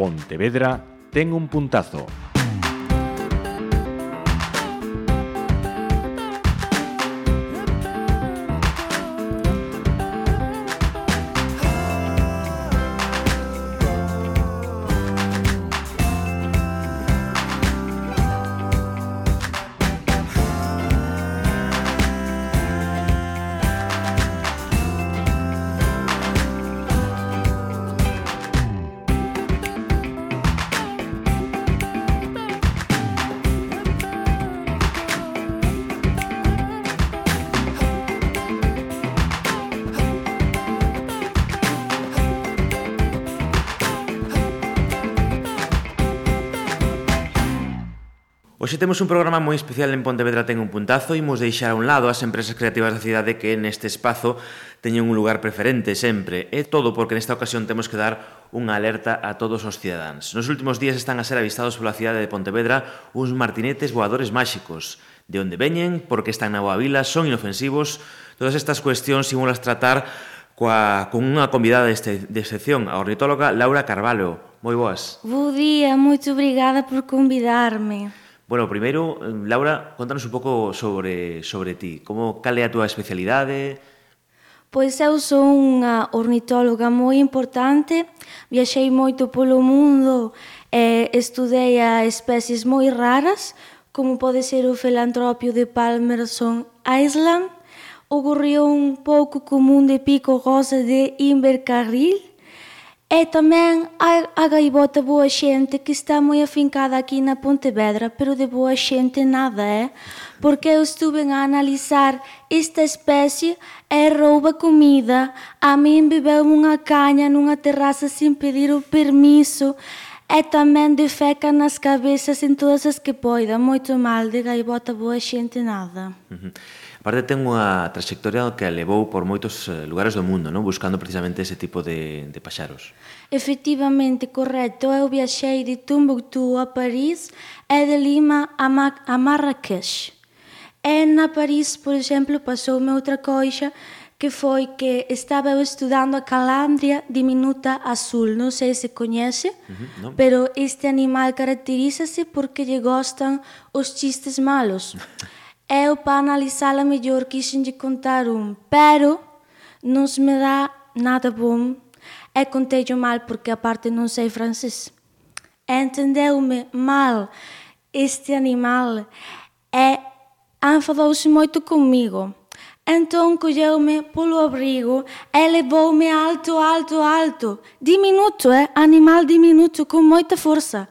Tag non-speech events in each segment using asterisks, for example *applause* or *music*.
Pontevedra ten un puntazo. Hoxe temos un programa moi especial en Pontevedra ten un puntazo e imos deixar a un lado as empresas creativas da cidade que neste espazo teñen un lugar preferente sempre. E todo porque nesta ocasión temos que dar unha alerta a todos os cidadáns. Nos últimos días están a ser avistados pola cidade de Pontevedra uns martinetes voadores máxicos. De onde veñen, porque están na boa vila, son inofensivos. Todas estas cuestións imos tratar coa, con unha convidada deste, de excepción, a ornitóloga Laura Carvalho. Moi boas. Bo día, moito obrigada por convidarme. Bueno, primeiro, Laura, contanos un pouco sobre, sobre ti. Como cal é a túa especialidade? Pois eu sou unha ornitóloga moi importante, viaxei moito polo mundo e estudei a especies moi raras, como pode ser o felantropio de Palmerson Island, o gorrión pouco común de pico rosa de Invercarril, E tamén a gaivota boa xente que está moi afincada aquí na Pontevedra, pero de boa xente nada, é? Porque eu estuve a analizar esta especie e rouba comida. A min bebeu unha caña nunha terraza sin pedir o permiso e tamén defeca nas cabezas en todas as que poida. Moito mal de gaivota boa xente nada. Uh -huh. Aparte ten unha trayectoria que a levou por moitos eh, lugares do mundo, non? buscando precisamente ese tipo de, de paxaros. Efectivamente, correcto. Eu viaxei de Tumbuctú a París e de Lima a, Ma a Marrakech. E na París, por exemplo, pasoume outra coixa que foi que estaba eu estudando a calandria diminuta azul. Non sei se coñece, uh -huh, no. pero este animal caracterízase porque lle gostan os chistes malos. *laughs* eu para analisá-la mellor quixen contar un, pero non se me dá nada bom e contei mal porque a parte non sei francés. Entendeu-me mal este animal e enfadouse moito comigo. Entón colleu-me polo abrigo e levou-me alto, alto, alto. Diminuto, é? Animal diminuto, con moita forza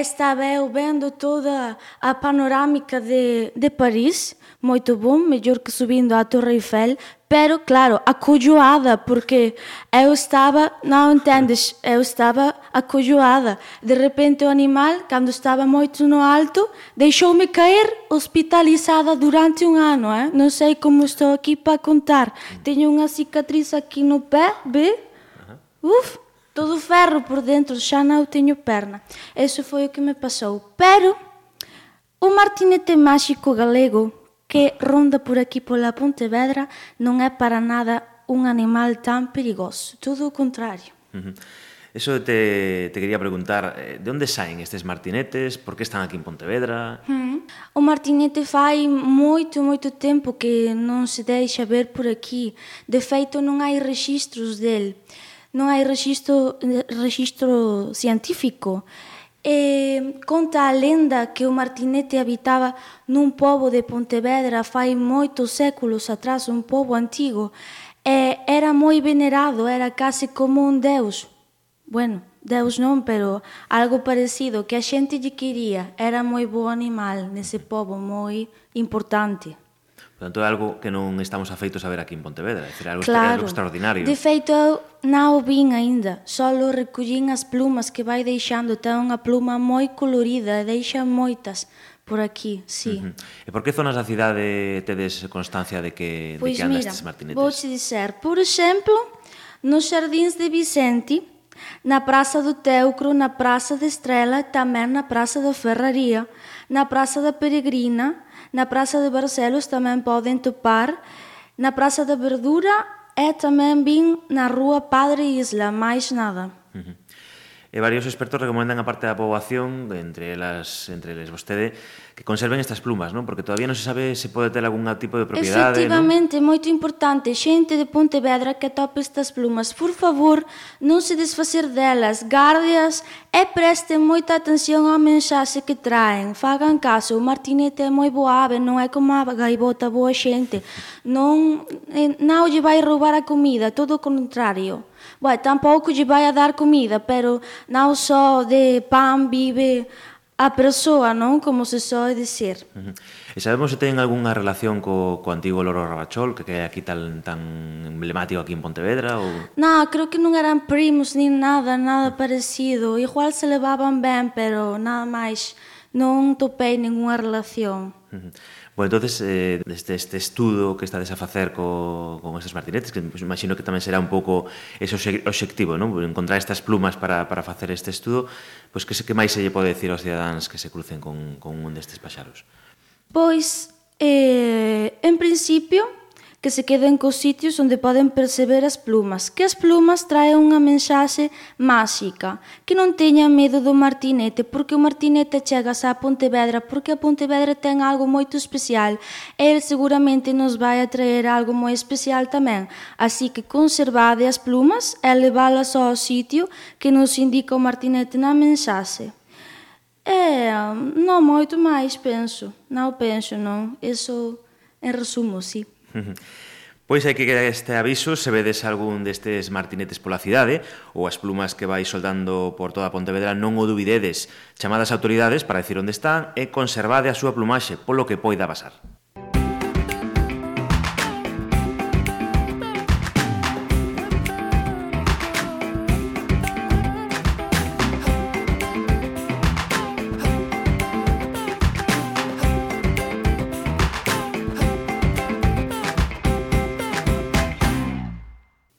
estava eu vendo toda a panorâmica de, de Paris, muito bom, melhor que subindo à Torre Eiffel, pero claro, acolhoada, porque eu estava, não entendes, eu estava acolhoada. De repente o animal, quando estava muito no alto, deixou-me cair hospitalizada durante um ano, eh? não sei como estou aqui para contar. Tenho uma cicatriz aqui no pé, vê? Uf, todo ferro por dentro, xa non teño perna. Eso foi o que me pasou. Pero o martinete máxico galego que ronda por aquí pola Pontevedra non é para nada un animal tan perigoso, todo o contrario. Uh -huh. Eso te, te quería preguntar, eh, de onde saen estes martinetes? Por que están aquí en Pontevedra? Uh -huh. O martinete fai moito, moito tempo que non se deixa ver por aquí. De feito, non hai registros dele non hai registro, registro científico. E conta a lenda que o Martinete habitaba nun pobo de Pontevedra fai moitos séculos atrás, un pobo antigo, e era moi venerado, era case como un deus. Bueno, deus non, pero algo parecido, que a xente lle quería, era moi bo animal nese pobo, moi importante. Portanto, é algo que non estamos afeitos a ver aquí en Pontevedra, é dicir, algo, claro. algo extraordinario. De feito, eu non o vin aínda, solo recollín as plumas que vai deixando, ten unha pluma moi colorida, deixa moitas por aquí, sí. Uh -huh. E por que zonas da cidade tedes constancia de que, pois de que andas estes martinetes? Pois mira, vou dizer, por exemplo, nos xardins de Vicente, na Praça do Teucro, na Praça da Estrela tamén na Praça da Ferraria, na Praça da Peregrina, na Praza de Barcelos tamén poden topar. Na Praza da Verdura e tamén vin na Rúa Padre Isla, máis nada. Uh -huh e varios expertos recomendan a parte da poboación, entre elas, entre eles vostede, que conserven estas plumas, non? Porque todavía non se sabe se pode ter algún tipo de propiedade, Efectivamente, non? moito importante, xente de Pontevedra que atope estas plumas, por favor, non se desfacer delas, gardeas e presten moita atención á mensaxe que traen. Fagan caso, o martinete é moi boa ave, non é como a gaivota boa xente. Non, eh, non lle vai roubar a comida, todo o contrario. Bueno, tampouco lle vai a dar comida, pero non só de pan vive a persoa, non? Como se soe dicir. Uh -huh. E sabemos se ten algunha relación co, co antigo Loro Rabachol, que é aquí tan, tan emblemático aquí en Pontevedra? Ou... Na, creo que non eran primos nin nada, nada parecido. Igual se levaban ben, pero nada máis non topei ningunha relación. Uh -huh. Bueno, entonces, eh, desde este estudo que estades a facer co, con estes martinetes, que pues, imagino que tamén será un pouco ese obxectivo, non? encontrar estas plumas para, para facer este estudo, pois pues, que, que máis se lle pode decir aos cidadáns que se crucen con, con un destes paxaros? Pois, eh, en principio, que se queden cos sitios onde poden perceber as plumas, que as plumas traen unha mensaxe máxica, que non teñan medo do martinete, porque o martinete chegas a Pontevedra, porque a Pontevedra ten algo moito especial, e el seguramente nos vai a traer algo moi especial tamén, así que conservade as plumas e leválas ao sitio que nos indica o martinete na mensaxe. É, non moito máis, penso. Non penso, non. Eso, en resumo, sí. Pois hai que quedar este aviso se vedes algún destes martinetes pola cidade ou as plumas que vai soldando por toda a Pontevedra non o dubidedes. Chamadas autoridades para decir onde están e conservade a súa plumaxe polo que poida pasar.